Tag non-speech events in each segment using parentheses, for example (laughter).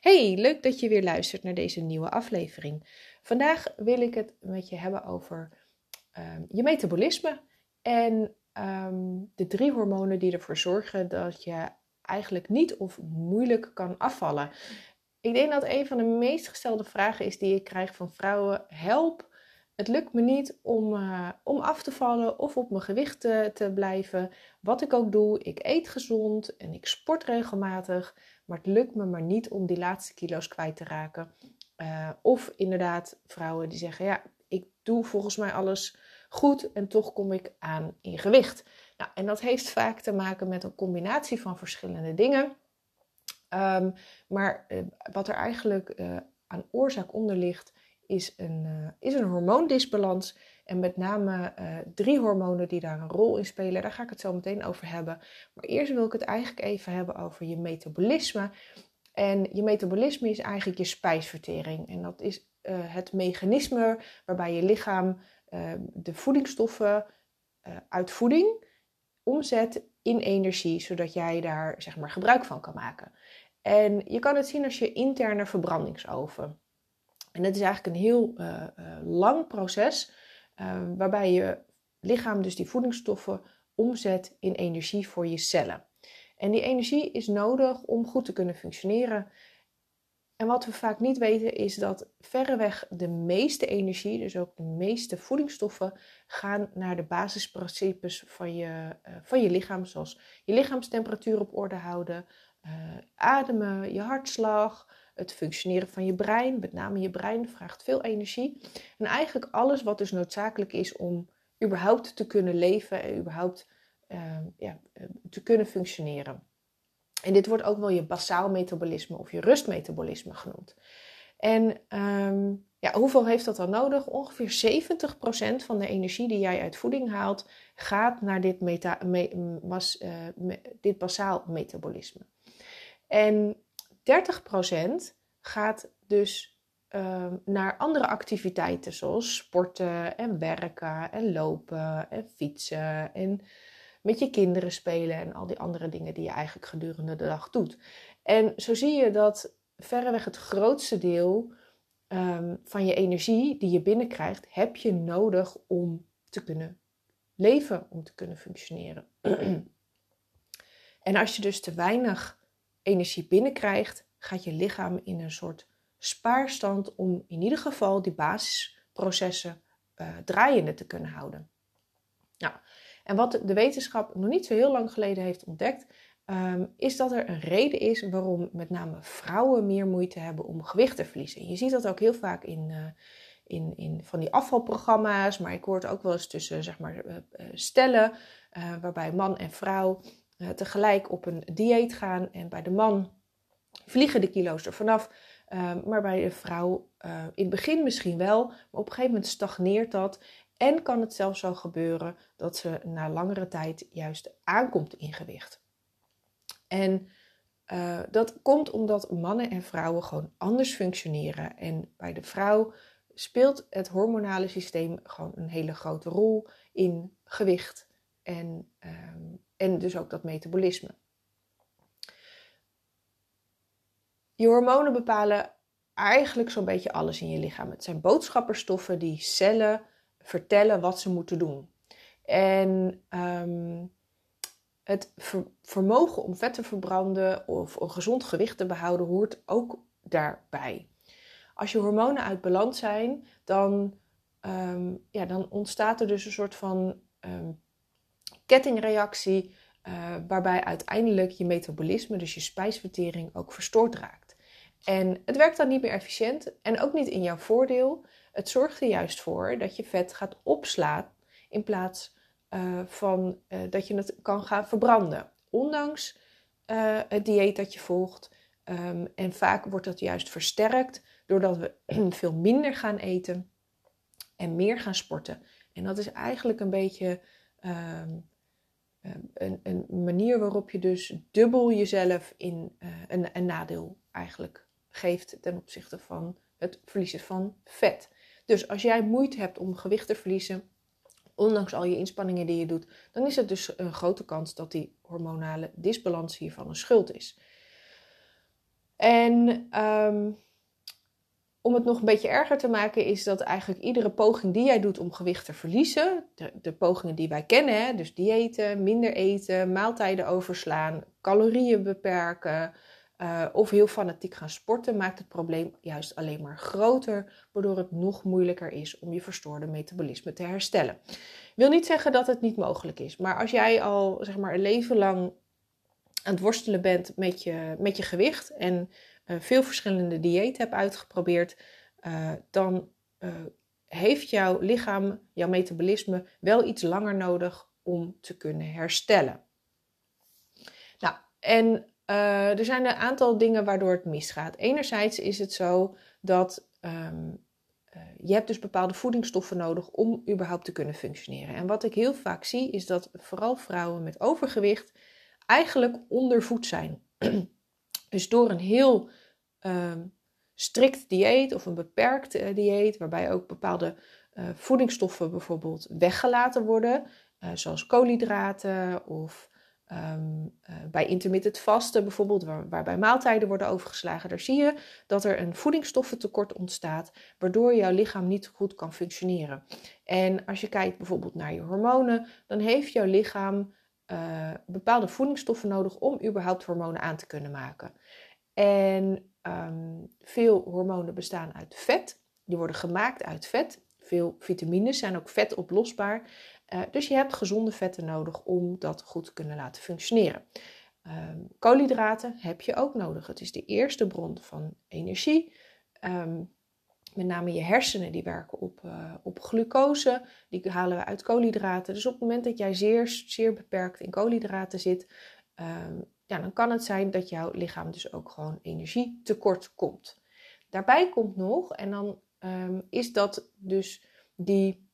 Hey, leuk dat je weer luistert naar deze nieuwe aflevering. Vandaag wil ik het met je hebben over ehm, je metabolisme en ehm, de drie hormonen die ervoor zorgen dat je eigenlijk niet of moeilijk kan afvallen. Ik denk dat een van de meest gestelde vragen is die ik krijg van vrouwen: help. Het lukt me niet om, uh, om af te vallen of op mijn gewicht te, te blijven. Wat ik ook doe, ik eet gezond en ik sport regelmatig. Maar het lukt me maar niet om die laatste kilo's kwijt te raken. Uh, of inderdaad vrouwen die zeggen, ja, ik doe volgens mij alles goed en toch kom ik aan in gewicht. Nou, en dat heeft vaak te maken met een combinatie van verschillende dingen. Um, maar uh, wat er eigenlijk uh, aan oorzaak onder ligt, is een, is een hormoondisbalans. En met name uh, drie hormonen die daar een rol in spelen. Daar ga ik het zo meteen over hebben. Maar eerst wil ik het eigenlijk even hebben over je metabolisme. En je metabolisme is eigenlijk je spijsvertering. En dat is uh, het mechanisme waarbij je lichaam de voedingsstoffen uit voeding omzet in energie, zodat jij daar zeg maar, gebruik van kan maken. En je kan het zien als je interne verbrandingsoven. En dat is eigenlijk een heel lang proces Ehm, waarbij je lichaam dus die voedingsstoffen omzet in energie voor je cellen. En die energie is nodig om goed te kunnen functioneren. En wat we vaak niet weten is dat verreweg de meeste energie, dus ook de meeste voedingsstoffen, gaan naar de basisprincipes van je, van je lichaam. Zoals je lichaamstemperatuur op orde houden, ademen, je hartslag, het functioneren van je brein, met name je brein, vraagt veel energie. En eigenlijk alles wat dus noodzakelijk is om überhaupt te kunnen leven en überhaupt uh, ja, eh, te kunnen functioneren. En dit wordt ook wel je basaal metabolisme of je rustmetabolisme genoemd. En um, ja, hoeveel heeft dat dan nodig? Ongeveer 70% van de energie die jij uit voeding haalt, gaat naar dit, meta, me, mas, uh, me, dit basaal metabolisme. En 30% gaat dus uh, naar andere activiteiten zoals sporten en werken en lopen en fietsen en met je kinderen spelen en al die andere dingen die je eigenlijk gedurende de dag doet. En zo zie je dat verreweg het grootste deel um, van je energie die je binnenkrijgt, heb je nodig om te kunnen leven, om te kunnen functioneren. (clears throat) en als je dus te weinig energie binnenkrijgt, gaat je lichaam in een soort spaarstand om in ieder geval die basisprocessen uh, draaiende te kunnen houden. Nou, en wat de wetenschap nog niet zo heel lang geleden heeft ontdekt, um, is dat er een reden is waarom met name vrouwen meer moeite hebben om gewicht te verliezen. Je ziet dat ook heel vaak in, uh, in, in van die afvalprogramma's, maar ik hoor het ook wel eens tussen zeg maar, uh, stellen, waarbij man en vrouw tegelijk op een dieet gaan en bij de man vliegen de kilo's er vanaf. Uh, maar bij de vrouw uh, in het begin misschien wel, maar op een gegeven moment stagneert dat. En kan het zelfs zo gebeuren dat ze na langere tijd juist aankomt in gewicht. En uh, dat komt omdat mannen en vrouwen gewoon anders functioneren. En bij de vrouw speelt het hormonale systeem gewoon een hele grote rol in gewicht en, um, en dus ook dat metabolisme. Je hormonen bepalen eigenlijk zo'n beetje alles in je lichaam. Het zijn boodschapperstoffen die cellen vertellen wat ze moeten doen. En um, het vermogen om vet te verbranden of een gezond gewicht te behouden hoort ook daarbij. Als je hormonen uit balans zijn, dan, um, ja, dan ontstaat er dus een soort van um, kettingreactie. Uh, waarbij uiteindelijk je metabolisme, dus je spijsvertering, ook verstoord raakt. En het werkt dan niet meer efficiënt en ook niet in jouw voordeel. Het zorgt er juist voor dat je vet gaat opslaan in plaats uh, van uh, dat je het kan gaan verbranden. Ondanks uh, het dieet dat je volgt. Um, en vaak wordt dat juist versterkt doordat we (clears throat) veel minder gaan eten en meer gaan sporten. En dat is eigenlijk een beetje um, een, een, manier waarop je dus dubbel jezelf in een, een nadeel eigenlijk geeft ten opzichte van het verliezen van vet. Dus als jij moeite hebt om gewicht te verliezen, ondanks al je inspanningen die je doet, dan is het dus een grote kans dat die hormonale disbalans hiervan een schuld is. En ehm, om het nog een beetje erger te maken, is dat eigenlijk iedere poging die jij doet om gewicht te verliezen, de, de pogingen die wij kennen, dus diëten, minder eten, maaltijden overslaan, calorieën beperken uh, of heel fanatiek gaan sporten, maakt het probleem juist alleen maar groter, waardoor het nog moeilijker is om je verstoorde metabolisme te herstellen. Wil niet zeggen dat het niet mogelijk is, maar als jij al zeg maar een leven lang aan het worstelen bent met je, met je gewicht en uh, veel verschillende diëten hebt uitgeprobeerd, uh, dan heeft jouw lichaam, jouw metabolisme wel iets langer nodig om te kunnen herstellen. Nou, en er zijn een aantal dingen waardoor het misgaat. Enerzijds is het zo dat um, je hebt dus bepaalde voedingsstoffen nodig om überhaupt te kunnen functioneren. En wat ik heel vaak zie is dat vooral vrouwen met overgewicht eigenlijk ondervoed zijn. (clears throat) dus door een heel um, strikt dieet of een beperkt uh, dieet, waarbij ook bepaalde voedingsstoffen bijvoorbeeld weggelaten worden, zoals koolhydraten of um, bij intermittent vasten bijvoorbeeld, waar, waarbij maaltijden worden overgeslagen, daar zie je dat er een voedingsstoffentekort ontstaat, waardoor jouw lichaam niet goed kan functioneren. En als je kijkt bijvoorbeeld naar je hormonen, dan heeft jouw lichaam bepaalde voedingsstoffen nodig om überhaupt hormonen aan te kunnen maken. En um, veel hormonen bestaan uit vet. Die worden gemaakt uit vet. Veel vitamines zijn ook vetoplosbaar. Uh, dus je hebt gezonde vetten nodig om dat goed te kunnen laten functioneren. Um, koolhydraten heb je ook nodig. Het is de eerste bron van energie. Um, met name je hersenen die werken op, uh, op glucose. Die halen we uit koolhydraten. Dus op het moment dat jij zeer, zeer beperkt in koolhydraten zit, um, ja, dan kan het zijn dat jouw lichaam dus ook gewoon energietekort komt. Daarbij komt nog, en dan is dat dus die,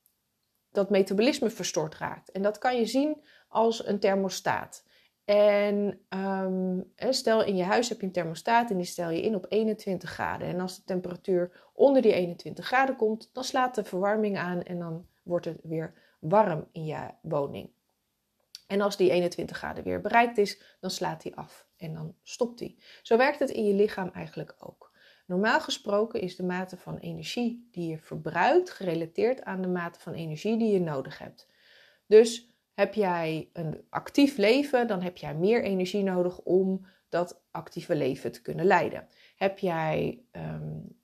dat metabolisme verstoord raakt. En dat kan je zien als een thermostaat. En um, stel in je huis heb je een thermostaat en die stel je in op 21 graden. En als de temperatuur onder die 21 graden komt, dan slaat de verwarming aan en dan wordt het weer warm in je woning. En als die 21 graden weer bereikt is, dan slaat hij af en dan stopt hij. Zo werkt het in je lichaam eigenlijk ook. Normaal gesproken is de mate van energie die je verbruikt gerelateerd aan de mate van energie die je nodig hebt. Dus heb jij een actief leven, dan heb jij meer energie nodig om dat actieve leven te kunnen leiden. Heb jij um,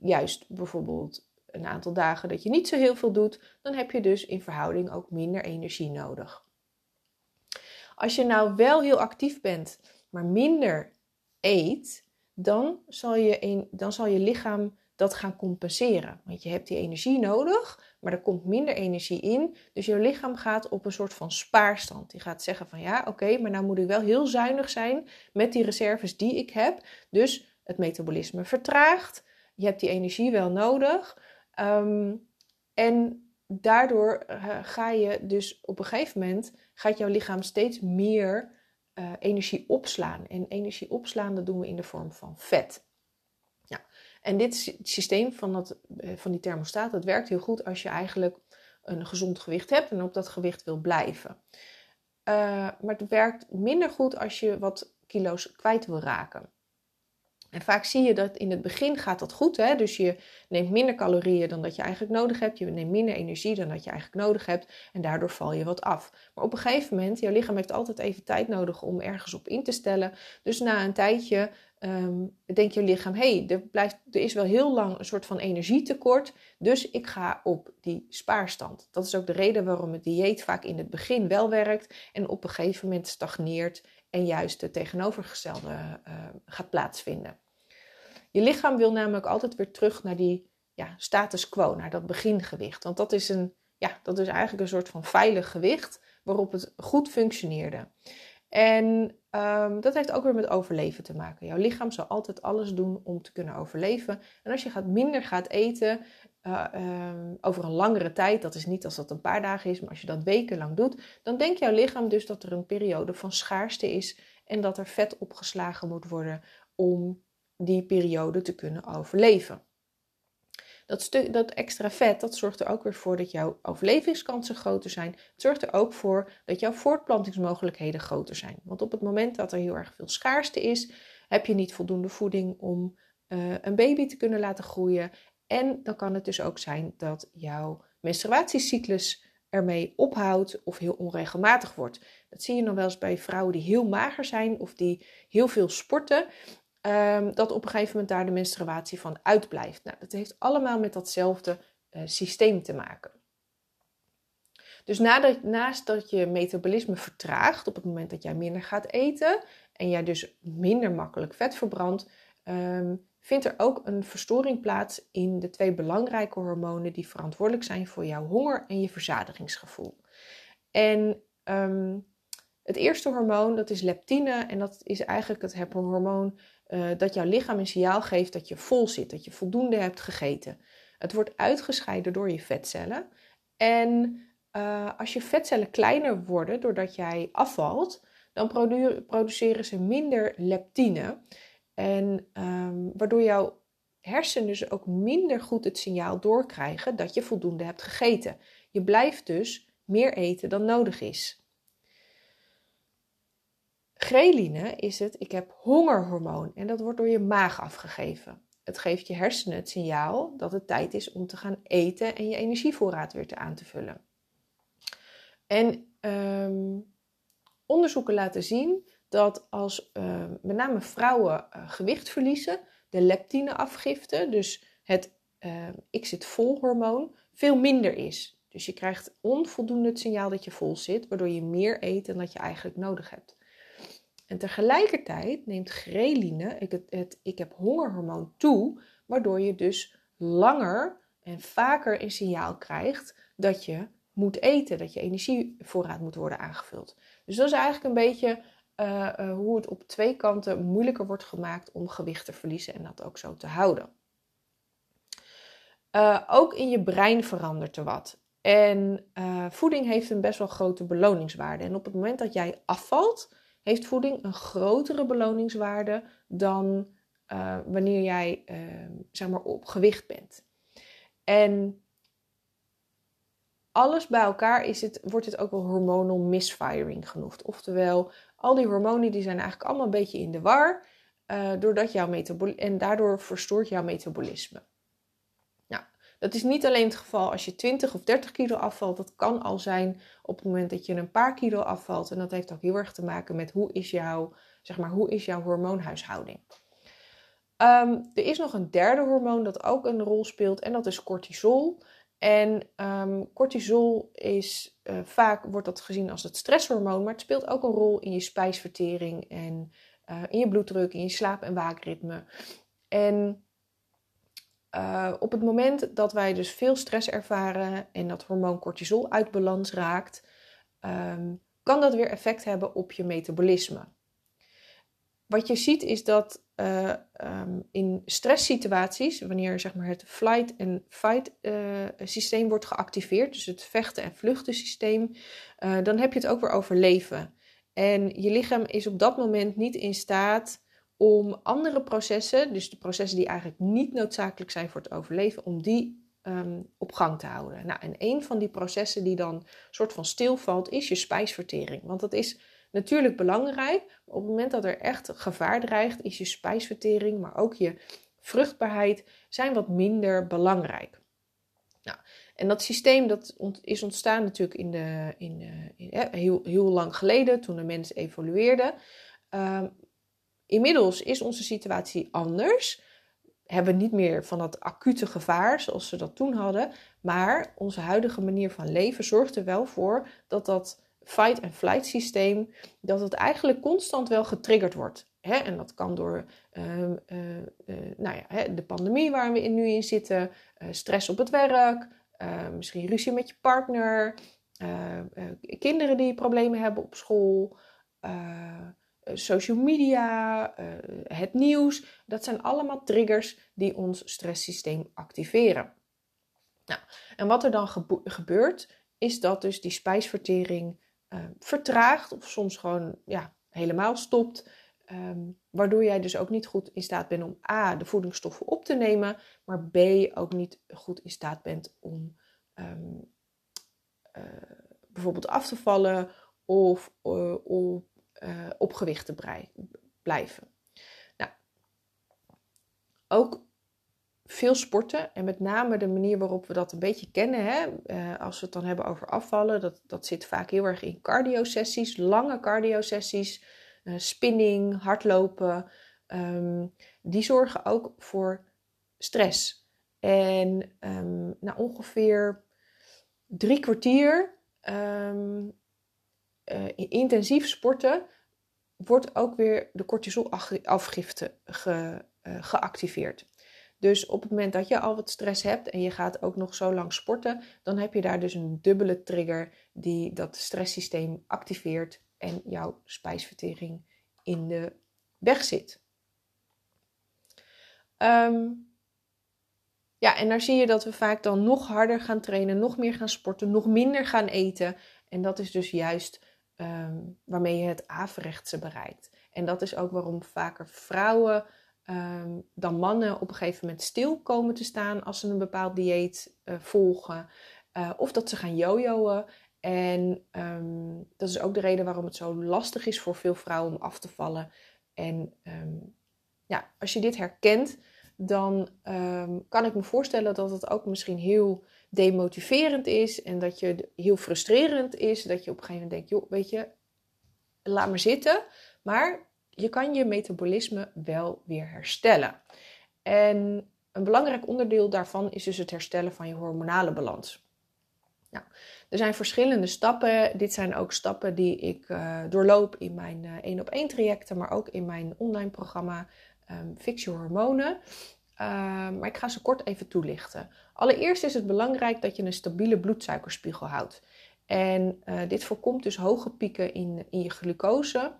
juist bijvoorbeeld een aantal dagen dat je niet zo heel veel doet, dan heb je dus in verhouding ook minder energie nodig. Als je nou wel heel actief bent, maar minder eet, dan zal je, een, dan zal je lichaam dat gaan compenseren. Want je hebt die energie nodig, maar er komt minder energie in. Dus je lichaam gaat op een soort van spaarstand. Die gaat zeggen van ja, oké, maar nou moet ik wel heel zuinig zijn met die reserves die ik heb. Dus het metabolisme vertraagt. Je hebt die energie wel nodig. Um, en daardoor eh, ga je dus op een gegeven moment, gaat jouw lichaam steeds meer uh, energie opslaan. En energie opslaan, dat doen we in de vorm van vet. En dit systeem van, dat, eh, van die thermostaat, dat werkt heel goed als je eigenlijk een gezond gewicht hebt en op dat gewicht wil blijven. Uh, maar het werkt minder goed als je wat kilo's kwijt wil raken. En vaak zie je dat in het begin gaat dat goed. Hè? Dus je neemt minder calorieën dan dat je eigenlijk nodig hebt. Je neemt minder energie dan dat je eigenlijk nodig hebt. En daardoor val je wat af. Maar op een gegeven moment, jouw lichaam heeft altijd even tijd nodig om ergens op in te stellen. Dus na een tijdje um, denkt je lichaam, hé, hey, er, er is wel heel lang een soort van energietekort. Dus ik ga op die spaarstand. Dat is ook de reden waarom het dieet vaak in het begin wel werkt. En op een gegeven moment stagneert en juist het tegenovergestelde uh, gaat plaatsvinden. Je lichaam wil namelijk altijd weer terug naar die ja, status quo, naar dat begingewicht. Want dat is, een, ja, dat is eigenlijk een soort van veilig gewicht waarop het goed functioneerde. En um, dat heeft ook weer met overleven te maken. Jouw lichaam zal altijd alles doen om te kunnen overleven. En als je gaat minder gaat eten uh, um, over een langere tijd, dat is niet als dat een paar dagen is, maar als je dat wekenlang doet, dan denkt jouw lichaam dus dat er een periode van schaarste is en dat er vet opgeslagen moet worden om die periode te kunnen overleven. Dat, dat extra vet, dat zorgt er ook weer voor dat jouw overlevingskansen groter zijn. Het zorgt er ook voor dat jouw voortplantingsmogelijkheden groter zijn. Want op het moment dat er heel erg veel schaarste is, Heb je niet voldoende voeding om eh, een baby te kunnen laten groeien? En dan kan het dus ook zijn dat jouw menstruatiecyclus ermee ophoudt of heel onregelmatig wordt. Dat zie je nog wel eens bij vrouwen die heel mager zijn of die heel veel sporten. Ehm, dat op een gegeven moment daar de menstruatie van uitblijft. Nou, dat heeft allemaal met datzelfde uh, systeem te maken. Dus naast dat je metabolisme vertraagt op het moment dat jij minder gaat eten en jij dus minder makkelijk vet verbrandt, ehm, vindt er ook een verstoring plaats in de twee belangrijke hormonen die verantwoordelijk zijn voor jouw honger en je verzadigingsgevoel. En ehm, het eerste hormoon, dat is leptine en dat is eigenlijk het hormoon uh, dat jouw lichaam een signaal geeft dat je vol zit, dat je voldoende hebt gegeten. Het wordt uitgescheiden door je vetcellen en uh, als je vetcellen kleiner worden doordat jij afvalt, dan produceren ze minder leptine. En um, waardoor jouw hersenen dus ook minder goed het signaal doorkrijgen dat je voldoende hebt gegeten. Je blijft dus meer eten dan nodig is. Greline is het ik heb hongerhormoon en dat wordt door je maag afgegeven. Het geeft je hersenen het signaal dat het tijd is om te gaan eten en je energievoorraad weer te aan te vullen. En um, onderzoeken laten zien dat als uh, met name vrouwen uh, gewicht verliezen, de leptineafgifte, dus het uh, ik zit vol hormoon, veel minder is. Dus je krijgt onvoldoende het signaal dat je vol zit, waardoor je meer eet dan dat je eigenlijk nodig hebt. En tegelijkertijd neemt greline, ik, het, het, ik heb hongerhormoon toe, waardoor je dus langer en vaker een signaal krijgt dat je moet eten, dat je energievoorraad moet worden aangevuld. Dus dat is eigenlijk een beetje uh, uh, hoe het op twee kanten moeilijker wordt gemaakt om gewicht te verliezen en dat ook zo te houden. Uh, ook in je brein verandert er wat. En voeding heeft een best wel grote beloningswaarde. En op het moment dat jij afvalt, heeft voeding een grotere beloningswaarde dan wanneer jij zeg maar op gewicht bent. En alles bij elkaar is het, wordt het ook wel hormonal misfiring genoemd. Oftewel, al die hormonen die zijn eigenlijk allemaal een beetje in de war. Uh, doordat jouw en daardoor verstoort jouw metabolisme. Nou, dat is niet alleen het geval als je 20 of 30 kilo afvalt. Dat kan al zijn op het moment dat je een paar kilo afvalt. En dat heeft ook heel erg te maken met hoe is jouw, zeg maar, hoe is jouw hormoonhuishouding. Um, er is nog een derde hormoon dat ook een rol speelt en dat is cortisol. En um, cortisol is uh, vaak wordt dat gezien als het stresshormoon, maar het speelt ook een rol in je spijsvertering en uh, in je bloeddruk, in je slaap- en waakritme. En uh, op het moment dat wij dus veel stress ervaren en dat hormoon cortisol uit balans raakt, um, kan dat weer effect hebben op je metabolisme. Wat je ziet is dat uh, um, in stresssituaties, wanneer zeg maar, het flight and fight uh, systeem wordt geactiveerd, dus het vechten en vluchten systeem, uh, dan heb je het ook weer over leven. En je lichaam is op dat moment niet in staat om andere processen, dus de processen die eigenlijk niet noodzakelijk zijn voor het overleven, om die um, op gang te houden. Nou, en een van die processen die dan soort van stilvalt, is je spijsvertering. Want dat is natuurlijk belangrijk. Op het moment dat er echt gevaar dreigt, is je spijsvertering, maar ook je vruchtbaarheid zijn wat minder belangrijk. Nou, en dat systeem dat is ontstaan natuurlijk in de, in, in, heel, heel lang geleden, toen de mens evolueerde. Um, inmiddels is onze situatie anders. Hebben niet meer van dat acute gevaar zoals ze dat toen hadden. Maar onze huidige manier van leven zorgt er wel voor dat dat fight- and flight systeem, dat het eigenlijk constant wel getriggerd wordt. En dat kan door uh, uh, uh, nou ja, de pandemie waar we in, nu in zitten, eh, stress op het werk, eh, misschien ruzie met je partner, eh, kinderen die problemen hebben op school, social media, het nieuws. Dat zijn allemaal triggers die ons stresssysteem activeren. Nou, en wat er dan gebeurt, is dat dus die spijsvertering uh, vertraagt of soms gewoon ja, helemaal stopt. Um, waardoor jij dus ook niet goed in staat bent om A, de voedingsstoffen op te nemen, maar B, ook niet goed in staat bent om um, uh, bijvoorbeeld af te vallen of uh, op, op gewicht te blijven. Nou, veel sporten en met name de manier waarop we dat een beetje kennen, hè, uh, als we het dan hebben over afvallen, dat, dat zit vaak heel erg in cardio-sessies, lange cardio-sessies, uh, spinning, hardlopen. Um, die zorgen ook voor stress. En um, na ongeveer drie kwartier um, uh, intensief sporten wordt ook weer de cortisolafgifte ge, geactiveerd. Dus op het moment dat je al wat stress hebt en je gaat ook nog zo lang sporten, dan heb je daar dus een dubbele trigger die dat stresssysteem activeert en jouw spijsvertering in de weg zit. Um, ja, en daar zie je dat we vaak dan nog harder gaan trainen, nog meer gaan sporten, nog minder gaan eten. En dat is dus juist um, waarmee je het averechtse bereikt. En dat is ook waarom vaker vrouwen um, dan mannen op een gegeven moment stil komen te staan als ze een bepaald dieet uh, volgen. Uh, of dat ze gaan jojoen. En um, dat is ook de reden waarom het zo lastig is voor veel vrouwen om af te vallen. En ja, als je dit herkent, dan kan ik me voorstellen dat het ook misschien heel demotiverend is en dat je heel frustrerend is. Dat je op een gegeven moment denkt, joh, weet je, laat maar zitten. Maar je kan je metabolisme wel weer herstellen. En een belangrijk onderdeel daarvan is dus het herstellen van je hormonale balans. Nou, er zijn verschillende stappen. Dit zijn ook stappen die ik uh, doorloop in mijn één op één trajecten, maar ook in mijn online programma um, Fix Je Hormonen. Um, maar ik ga ze kort even toelichten. Allereerst is het belangrijk dat je een stabiele bloedsuikerspiegel houdt. En uh, dit voorkomt dus hoge pieken in, in je glucose.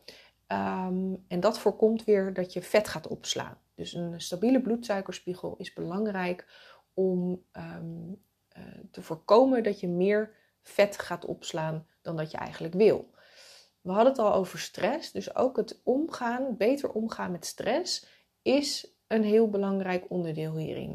Um, en dat voorkomt weer dat je vet gaat opslaan. Dus een stabiele bloedsuikerspiegel is belangrijk om um, uh, te voorkomen dat je meer vet gaat opslaan dan dat je eigenlijk wil. We hadden het al over stress, dus ook het omgaan, beter omgaan met stress, is een heel belangrijk onderdeel hierin.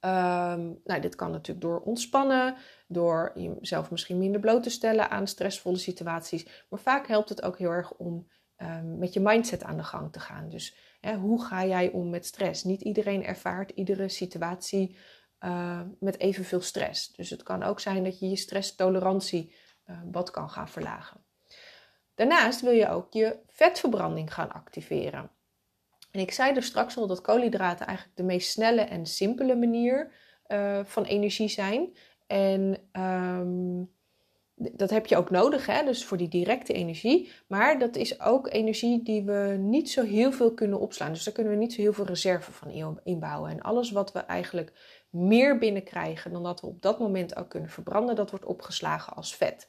Um, nou, dit kan natuurlijk door ontspannen, door jezelf misschien minder bloot te stellen aan stressvolle situaties. Maar vaak helpt het ook heel erg om um, met je mindset aan de gang te gaan. Dus hè, hoe ga jij om met stress? Niet iedereen ervaart iedere situatie uh, met evenveel stress. Dus het kan ook zijn dat je je stresstolerantie uh, wat kan gaan verlagen. Daarnaast wil je ook je vetverbranding gaan activeren. En ik zei er straks al dat koolhydraten eigenlijk de meest snelle en simpele manier uh, van energie zijn. En um, dat heb je ook nodig, hè? dus voor die directe energie. Maar dat is ook energie die we niet zo heel veel kunnen opslaan. Dus daar kunnen we niet zo heel veel reserve van inbouwen. En alles wat we eigenlijk meer binnenkrijgen dan dat we op dat moment ook kunnen verbranden, dat wordt opgeslagen als vet.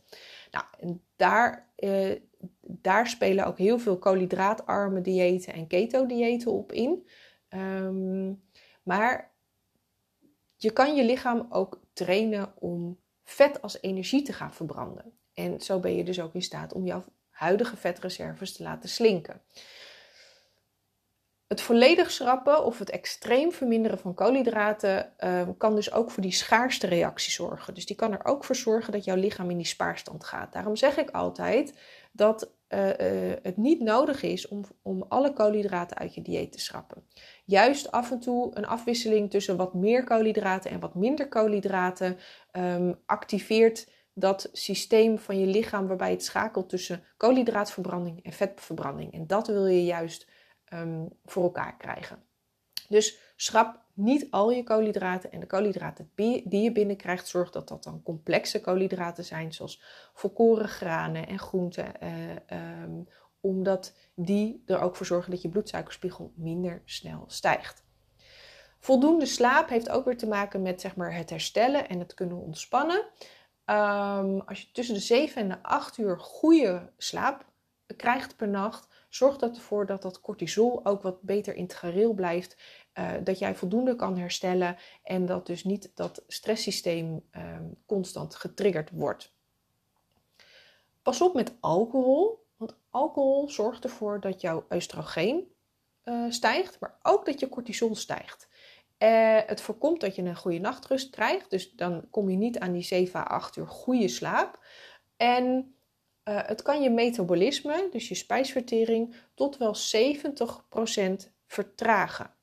Nou, en daar, eh, daar spelen ook heel veel koolhydraatarme diëten en keto-diëten op in. Um, maar je kan je lichaam ook trainen om vet als energie te gaan verbranden. En zo ben je dus ook in staat om jouw huidige vetreserves te laten slinken. Het volledig schrappen of het extreem verminderen van koolhydraten uh, kan dus ook voor die schaarste reactie zorgen. Dus die kan er ook voor zorgen dat jouw lichaam in die spaarstand gaat. Daarom zeg ik altijd dat uh, uh, het niet nodig is om, om alle koolhydraten uit je dieet te schrappen. Juist af en toe een afwisseling tussen wat meer koolhydraten en wat minder koolhydraten um, activeert dat systeem van je lichaam waarbij het schakelt tussen koolhydraatverbranding en vetverbranding. En dat wil je juist um, voor elkaar krijgen. Dus schrap niet al je koolhydraten en de koolhydraten die je binnenkrijgt, zorg dat dat dan complexe koolhydraten zijn, zoals volkoren granen en groenten, uh, um, omdat die er ook voor zorgen dat je bloedsuikerspiegel minder snel stijgt. Voldoende slaap heeft ook weer te maken met zeg maar, het herstellen en het kunnen ontspannen. Um, als je tussen de 7 en de 8 uur goede slaap krijgt per nacht, zorgt dat ervoor dat dat cortisol ook wat beter in het gareel blijft. Uh, dat jij voldoende kan herstellen en dat dus niet dat stresssysteem uh, constant getriggerd wordt. Pas op met alcohol, want alcohol zorgt ervoor dat jouw oestrogeen uh, stijgt, maar ook dat je cortisol stijgt. Uh, het voorkomt dat je een goede nachtrust krijgt, dus dan kom je niet aan die 7 à 8 uur goede slaap. En uh, het kan je metabolisme, dus je spijsvertering, tot wel 70% vertragen.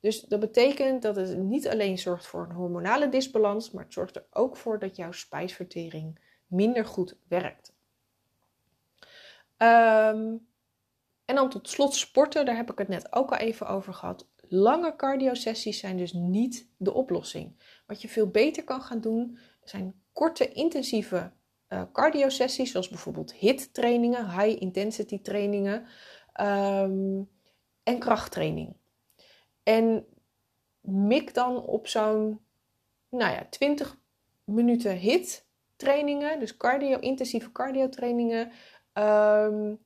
Dus dat betekent dat het niet alleen zorgt voor een hormonale disbalans, maar het zorgt er ook voor dat jouw spijsvertering minder goed werkt. Ehm, en dan tot slot sporten, daar heb ik het net ook al even over gehad. Lange cardio-sessies zijn dus niet de oplossing. Wat je veel beter kan gaan doen, zijn korte, intensieve uh, cardio-sessies, zoals bijvoorbeeld HIT-trainingen, high-intensity trainingen um, en krachttraining. En mik dan op zo'n nou ja, 20 minuten HIT-trainingen, dus cardio, intensieve cardio-trainingen. Um,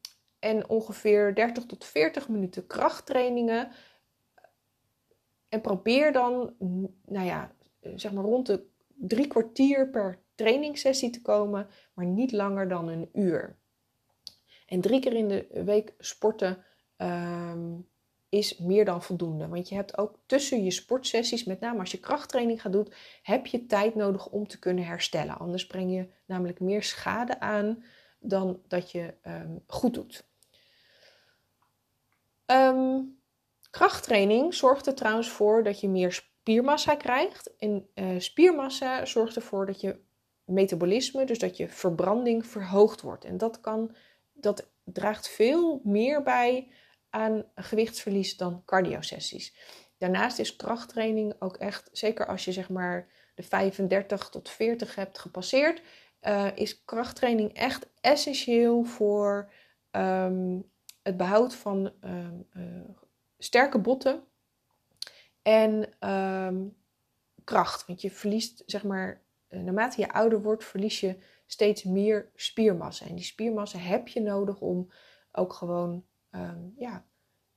en ongeveer 30 tot 40 minuten krachttrainingen. En probeer dan, nou ja, zeg maar rond de drie kwartier per trainingssessie te komen, maar niet langer dan een uur. En drie keer in de week sporten um, is meer dan voldoende. Want je hebt ook tussen je sportsessies, met name als je krachttraining gaat doen, heb je tijd nodig om te kunnen herstellen. Anders breng je namelijk meer schade aan dan dat je um, goed doet. Um, krachttraining zorgt er trouwens voor dat je meer spiermassa krijgt. En uh, spiermassa zorgt ervoor dat je metabolisme, dus dat je verbranding verhoogd wordt. En dat, kan, dat draagt veel meer bij aan gewichtsverlies dan cardiosessies. Daarnaast is krachttraining ook echt, zeker als je zeg maar de 35 tot 40 hebt gepasseerd, uh, is krachttraining echt essentieel voor um, het behoud van um, uh, sterke botten en um, kracht. Want je verliest, zeg maar, naarmate je ouder wordt, verlies je steeds meer spiermassa. En die spiermassa heb je nodig om ook gewoon um, ja,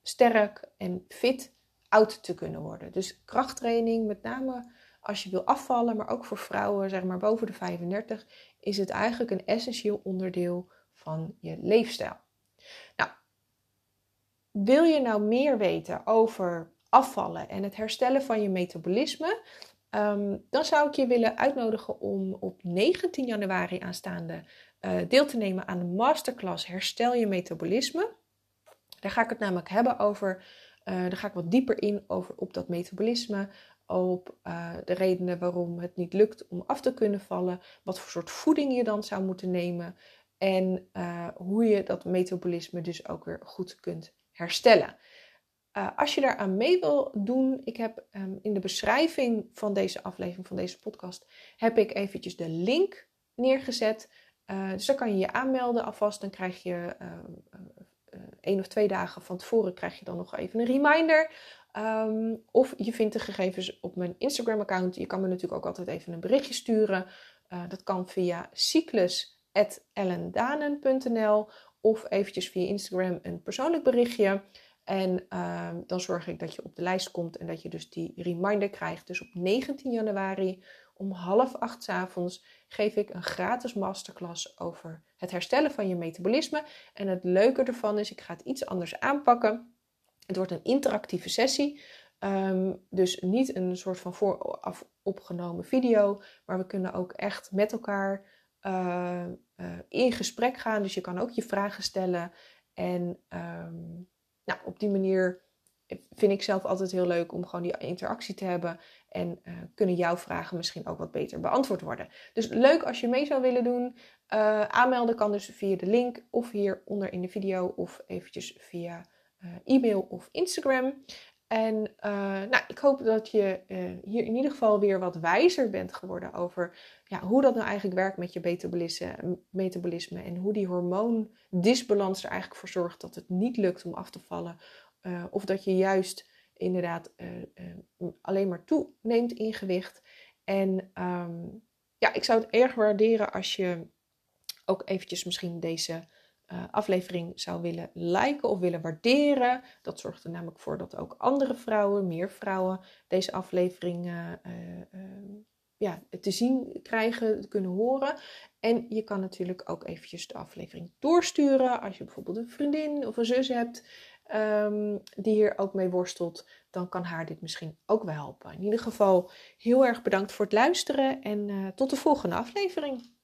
sterk en fit oud te kunnen worden. Dus krachttraining, met name als je wil afvallen, maar ook voor vrouwen, zeg maar boven de 35, is het eigenlijk een essentieel onderdeel van je leefstijl. Nou, wil je nou meer weten over afvallen en het herstellen van je metabolisme? Um, dan zou ik je willen uitnodigen om op 19 januari aanstaande uh, deel te nemen aan de masterclass Herstel je metabolisme. Daar ga ik het namelijk hebben over, uh, daar ga ik wat dieper in over op dat metabolisme, op uh, de redenen waarom het niet lukt om af te kunnen vallen, wat voor soort voeding je dan zou moeten nemen en hoe je dat metabolisme dus ook weer goed kunt herstellen. Uh, als je daar aan mee wil doen, ik heb um, in de beschrijving van deze aflevering, van deze podcast, heb ik eventjes de link neergezet. Uh, dus dan kan je je aanmelden alvast. Dan krijg je uh, één of twee dagen van tevoren krijg je dan nog even een reminder. Um, of je vindt de gegevens op mijn Instagram-account. Je kan me natuurlijk ook altijd even een berichtje sturen. dat kan via cyclus.ellendanen.nl of eventjes via Instagram een persoonlijk berichtje. En uh, dan zorg ik dat je op de lijst komt en dat je dus die reminder krijgt. Dus op 19 januari om half acht s avonds geef ik een gratis masterclass over het herstellen van je metabolisme. En het leuke ervan is, ik ga het iets anders aanpakken. Het wordt een interactieve sessie. Um, dus niet een soort van vooraf opgenomen video, maar we kunnen ook echt met elkaar uh, uh, in gesprek gaan. Dus je kan ook je vragen stellen. En um, nou, op die manier vind ik zelf altijd heel leuk om gewoon die interactie te hebben. En uh, kunnen jouw vragen misschien ook wat beter beantwoord worden. Dus leuk als je mee zou willen doen. Uh, aanmelden kan dus via de link of hieronder in de video of eventjes via uh, e-mail of Instagram. En uh, nou, ik hoop dat je uh, hier in ieder geval weer wat wijzer bent geworden over ja, hoe dat nou eigenlijk werkt met je metabolisme, metabolisme en hoe die hormoondisbalans er eigenlijk voor zorgt dat het niet lukt om af te vallen. Uh, of dat je juist inderdaad alleen maar toeneemt in gewicht. En um, ja, ik zou het erg waarderen als je ook eventjes misschien deze uh, aflevering zou willen liken of willen waarderen. Dat zorgt er namelijk voor dat ook andere vrouwen, meer vrouwen, deze aflevering uh, uh, ja, te zien krijgen, kunnen horen. En je kan natuurlijk ook eventjes de aflevering doorsturen. Als je bijvoorbeeld een vriendin of een zus hebt um, die hier ook mee worstelt, dan kan haar dit misschien ook wel helpen. In ieder geval heel erg bedankt voor het luisteren en tot de volgende aflevering.